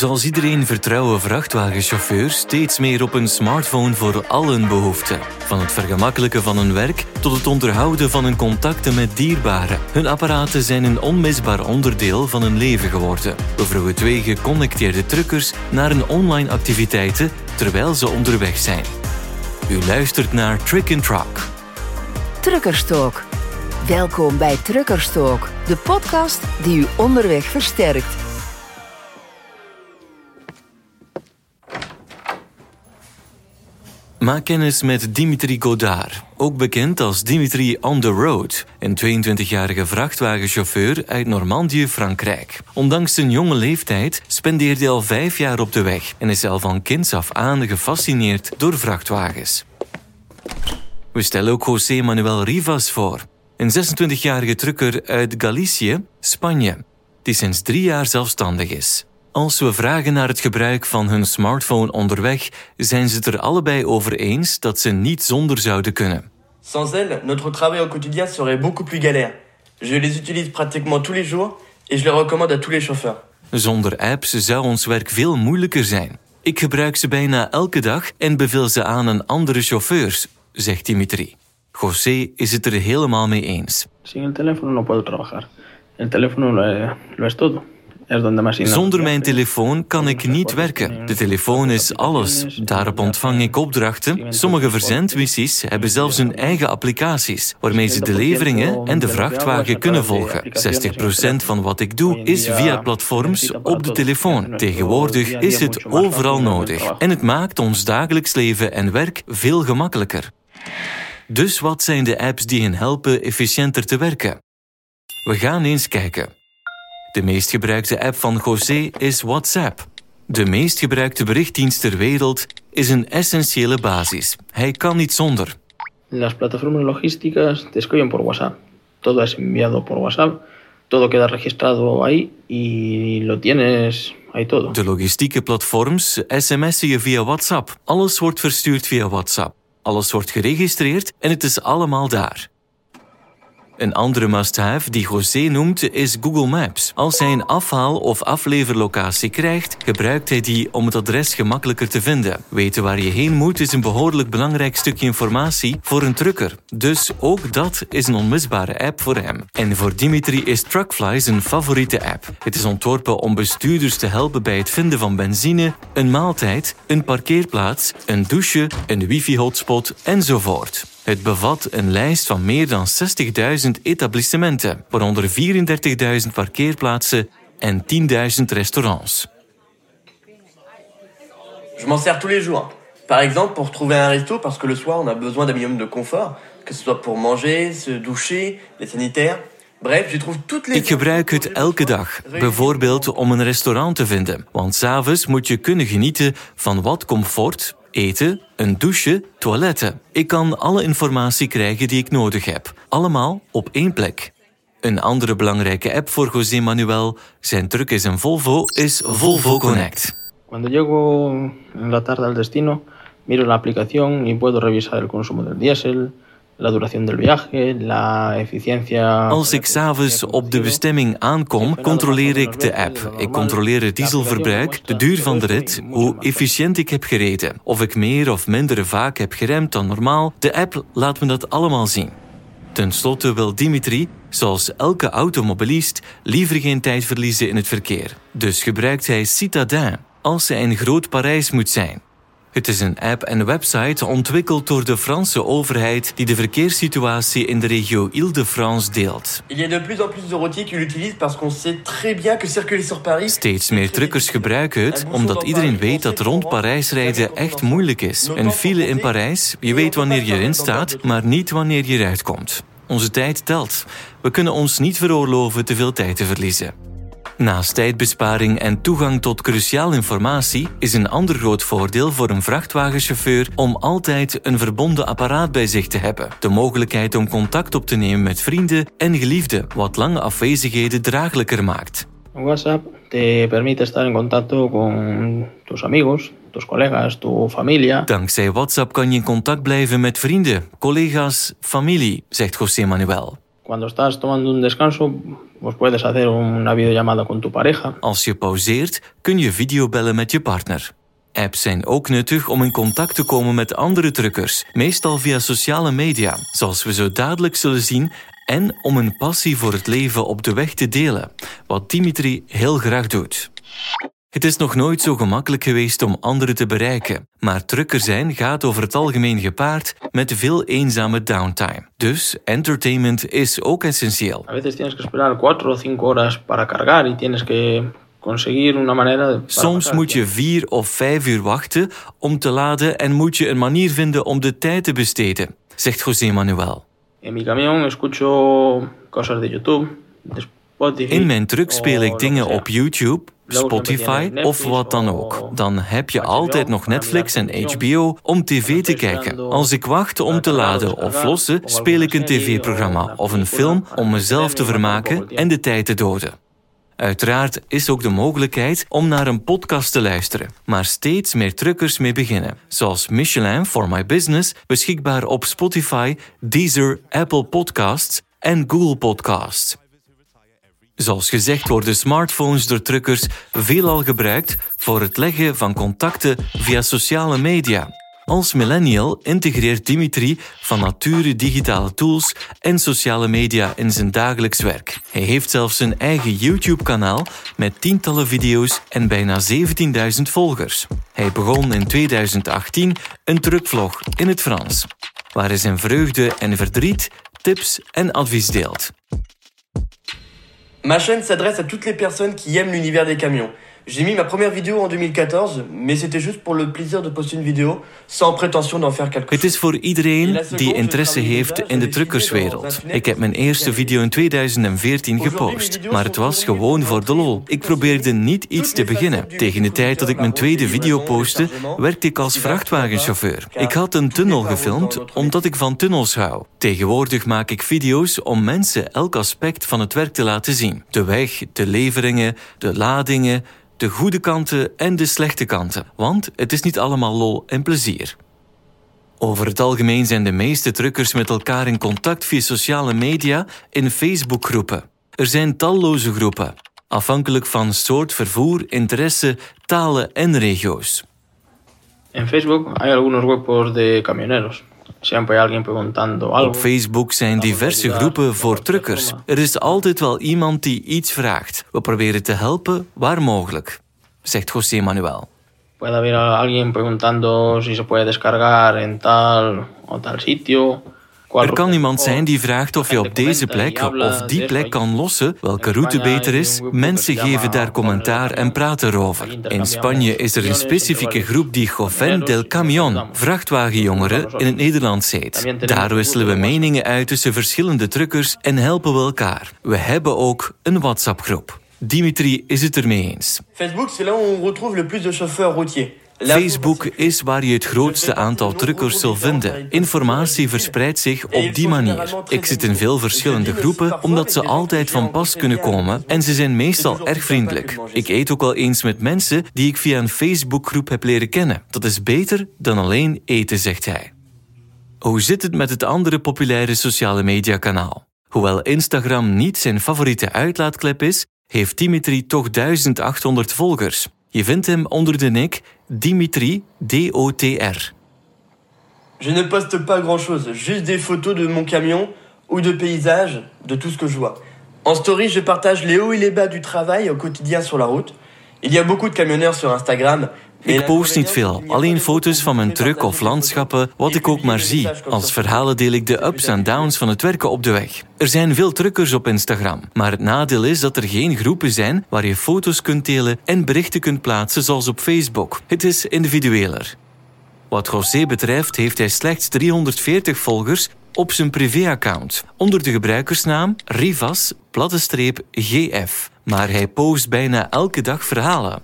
Zoals iedereen vertrouwen vrachtwagenchauffeurs steeds meer op een smartphone voor al hun behoeften. Van het vergemakkelijken van hun werk tot het onderhouden van hun contacten met dierbaren. Hun apparaten zijn een onmisbaar onderdeel van hun leven geworden. We vroegen twee geconnecteerde truckers naar hun online activiteiten terwijl ze onderweg zijn. U luistert naar Trick and Truck. Truckerstalk. Welkom bij Truckerstalk, de podcast die u onderweg versterkt. Maak kennis met Dimitri Godard, ook bekend als Dimitri on the road, een 22-jarige vrachtwagenchauffeur uit Normandië, Frankrijk. Ondanks zijn jonge leeftijd spendeerde hij al vijf jaar op de weg en is al van kinds af aan gefascineerd door vrachtwagens. We stellen ook José Manuel Rivas voor, een 26-jarige trucker uit Galicië, Spanje, die sinds drie jaar zelfstandig is. Als we vragen naar het gebruik van hun smartphone onderweg, zijn ze het er allebei over eens dat ze niet zonder zouden kunnen. Sans elles, notre travail au quotidien serait beaucoup plus galère. Je les utilise pratiquement tous les jours et je les recommande à tous les chauffeurs. Zonder apps zou ons werk veel moeilijker zijn. Ik gebruik ze bijna elke dag en beveel ze aan aan andere chauffeurs, zegt Dimitri. José is het er helemaal mee eens. Sin el teléfono no puedo trabajar. El teléfono lo, es- lo es todo. Zonder mijn telefoon kan ik niet werken. De telefoon is alles. Daarop ontvang ik opdrachten. Sommige verzendmissies hebben zelfs hun eigen applicaties, waarmee ze de leveringen en de vrachtwagen kunnen volgen. 60% van wat ik doe is via platforms op de telefoon. Tegenwoordig is het overal nodig. En het maakt ons dagelijks leven en werk veel gemakkelijker. Dus wat zijn de apps die hen helpen efficiënter te werken? We gaan eens kijken. De meest gebruikte app van José is WhatsApp. De meest gebruikte berichtdienst ter wereld is een essentiële basis. Hij kan niet zonder. Las plataformas logísticas te escriben por WhatsApp. Todo es enviado por WhatsApp. Todo queda registrado ahí y lo tienes ahí todo. De logistieke platforms sms'en je via WhatsApp. Alles wordt verstuurd via WhatsApp. Alles wordt geregistreerd en het is allemaal daar. Een andere must-have die José noemt is Google Maps. Als hij een afhaal- of afleverlocatie krijgt, gebruikt hij die om het adres gemakkelijker te vinden. Weten waar je heen moet is een behoorlijk belangrijk stukje informatie voor een trucker. Dus ook dat is een onmisbare app voor hem. En voor Dimitri is Truckfly zijn favoriete app. Het is ontworpen om bestuurders te helpen bij het vinden van benzine, een maaltijd, een parkeerplaats, een douche, een wifi-hotspot enzovoort. Het bevat een lijst van meer dan 60.000 etablissementen, waaronder 34.000 parkeerplaatsen en 10.000 restaurants. Je m'en sers tous les jours. Par exemple, pour trouver un resto, parce que le soir, on a besoin d'un minimum de confort, que ce soit pour manger, se doucher, les sanitaires. Bref, je trouve toutes les... Ik gebruik het elke dag, bijvoorbeeld om een restaurant te vinden. Want s'avonds moet je kunnen genieten van wat comfort, eten, een douche, toiletten. Ik kan alle informatie krijgen die ik nodig heb. Allemaal op één plek. Een andere belangrijke app voor José Manuel, zijn truck is een Volvo, is Volvo Connect. Cuando llego en la tarde al destino, miro la aplicación y puedo revisar el consumo del diésel, Als ik s'avonds op de bestemming aankom, controleer ik de app. Ik controleer het dieselverbruik, de duur van de rit, hoe efficiënt ik heb gereden, of ik meer of minder vaak heb geremd dan normaal. De app laat me dat allemaal zien. Ten slotte wil Dimitri, zoals elke automobilist, liever geen tijd verliezen in het verkeer. Dus gebruikt hij Citadin als hij in Groot Parijs moet zijn. Het is een app en website ontwikkeld door de Franse overheid die de verkeerssituatie in de regio Île-de-France deelt. Il y a de plus en plus de routiers qui l'utilisent parce qu'on sait très bien que circuler sur Paris... Steeds meer truckers gebruiken het omdat iedereen weet dat rond Parijs rijden echt moeilijk is. Een file in Parijs, je weet wanneer je erin staat, maar niet wanneer je eruit komt. Onze tijd telt. We kunnen ons niet veroorloven te veel tijd te verliezen. Naast tijdbesparing en toegang tot cruciaal informatie is een ander groot voordeel voor een vrachtwagenchauffeur om altijd een verbonden apparaat bij zich te hebben. De mogelijkheid om contact op te nemen met vrienden en geliefden, wat lange afwezigheden draaglijker maakt. WhatsApp te permite estar en contacto con tus amigos, tus colegas, tu familia. Dankzij WhatsApp kan je in contact blijven met vrienden, collega's, familie, zegt José Manuel. Cuando estás tomando un descanso, Als je pauzeert, kun je videobellen met je partner. Apps zijn ook nuttig om in contact te komen met andere truckers, meestal via sociale media, zoals we zo dadelijk zullen zien, en om een passie voor het leven op de weg te delen, wat Dimitri heel graag doet. Het is nog nooit zo gemakkelijk geweest om anderen te bereiken, maar trucker zijn gaat over het algemeen gepaard met veel eenzame downtime. Dus entertainment is ook essentieel. A veces tienes que esperar 4 o 5 horas para cargar y tienes que conseguir una manera. para Soms moet je vier of vijf uur wachten om te laden en moet je een manier vinden om de tijd te besteden, zegt José Manuel. En mi camión escucho cosas de YouTube, de Spotify. In mijn truck speel ik dingen op YouTube, Spotify of wat dan ook. o Dan heb je altijd nog Netflix en. HBO om tv te kijken. Als ik wacht om te laden of lossen, speel ik een tv-programma of een film om mezelf te vermaken en de tijd te doden. Uiteraard is ook de mogelijkheid om naar een podcast te luisteren, maar steeds meer truckers mee beginnen. Zoals Michelin for My Business, beschikbaar op Spotify, Deezer, Apple Podcasts en Google Podcasts. Zoals gezegd worden smartphones door truckers veelal gebruikt voor het leggen van contacten via sociale media. Als millennial integreert Dimitri van nature digitale tools en sociale media in zijn dagelijks werk. Hij heeft zelfs een eigen YouTube-kanaal met tientallen video's en bijna 17.000 volgers. Hij begon in 2018 een truckvlog in het Frans, waar hij zijn vreugde en verdriet, tips en advies deelt. Ma chaîne s'adresse à toutes les personnes qui aiment l'univers des camions. J'ai mis ma première vidéo en 2014, mais c'était juste pour le plaisir de poster une vidéo, sans prétention d'en faire quelque Het is voor iedereen die interesse heeft in de truckerswereld. Ik heb mijn eerste video in 2014 gepost, maar het was gewoon voor de lol. Ik probeerde niet iets te beginnen. Tegen de tijd dat ik mijn tweede video postte, werkte ik als vrachtwagenchauffeur. Ik had een tunnel gefilmd omdat ik van tunnels hou. Tegenwoordig maak ik video's om mensen elk aspect van het werk te laten zien. De weg, de leveringen, de ladingen, de goede kanten en de slechte kanten. Want het is niet allemaal lol en plezier. Over het algemeen zijn de meeste truckers met elkaar in contact via sociale media in Facebookgroepen. Er zijn talloze groepen, afhankelijk van soort vervoer, interesse, talen en regio's. En Facebook hay algunos grupos de camioneros. Siempre hay alguien preguntando algo. Op Facebook zijn diverse groepen voor truckers. Er is altijd wel iemand die iets vraagt. We proberen te helpen waar mogelijk, zegt José Manuel. Puede haber alguien preguntando si se puede descargar en tal o tal sitio. Er kan iemand mejor. zijn die vraagt of je op deze plek of die plek kan lossen, welke route beter is. Mensen geven daar commentaar en praten erover. In Spanje is er een specifieke groep die Joven del Camión, vrachtwagenjongeren, in het Nederlands heet. Daar wisselen we meningen uit tussen verschillende truckers en helpen we elkaar. We hebben ook een WhatsApp-groep. Dimitri is het ermee eens. Facebook, c'est là où on retrouve le plus de chauffeurs routiers. Facebook is waar je het grootste aantal truckers zult vinden. Informatie verspreidt zich op die manier. Ik zit in veel verschillende groepen omdat ze altijd van pas kunnen komen en ze zijn meestal erg vriendelijk. Ik eet ook wel eens met mensen die ik via een Facebookgroep heb leren kennen. Dat is beter dan alleen eten, zegt hij. Hoe zit het met het andere populaire sociale mediakanaal? Hoewel Instagram niet zijn favoriete uitlaatklep is, heeft Dimitri toch 1800 volgers. Je ne poste pas grand chose, juste des photos de mon camion ou de paysages, de tout ce que je vois. En story, je partage les hauts et les bas du travail au quotidien sur la route. Il y a beaucoup de camionneurs sur Instagram. Ik post niet veel, alleen foto's van mijn truck of landschappen, wat ik ook maar zie. Als verhalen deel ik de ups en downs van het werken op de weg. Er zijn veel truckers op Instagram, maar het nadeel is dat er geen groepen zijn waar je foto's kunt delen en berichten kunt plaatsen zoals op Facebook. Het is individueler. Wat José betreft heeft hij slechts 340 volgers op zijn privéaccount onder de gebruikersnaam Rivas GF. Maar hij post bijna elke dag verhalen.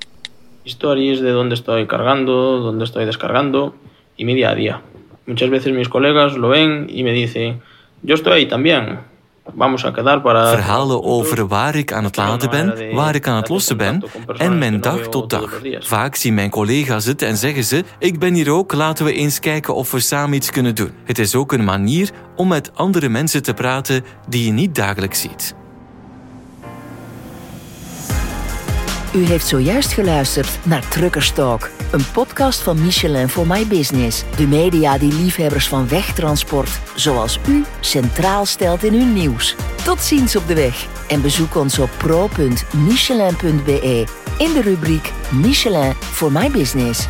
Stories de dónde estoy cargando, dónde estoy descargando y mi día a día. Muchas veces mis colegas lo ven y me dicen, yo estoy ahí también. Vamos a quedar para... Verhalen over waar ik aan het laden ben, waar ik aan het lossen ben en mijn dag tot dag. Vaak zien mijn collega's het en zeggen ze: Ik ben hier ook, laten we eens kijken of we samen iets kunnen doen. Het is ook een manier om met andere mensen te praten die je niet dagelijks ziet. U heeft zojuist geluisterd naar Truckerstalk, een podcast van Michelin voor My Business. De media die liefhebbers van wegtransport, zoals u, centraal stelt in hun nieuws. Tot ziens op de weg en bezoek ons op pro.michelin.be in de rubriek Michelin voor My Business.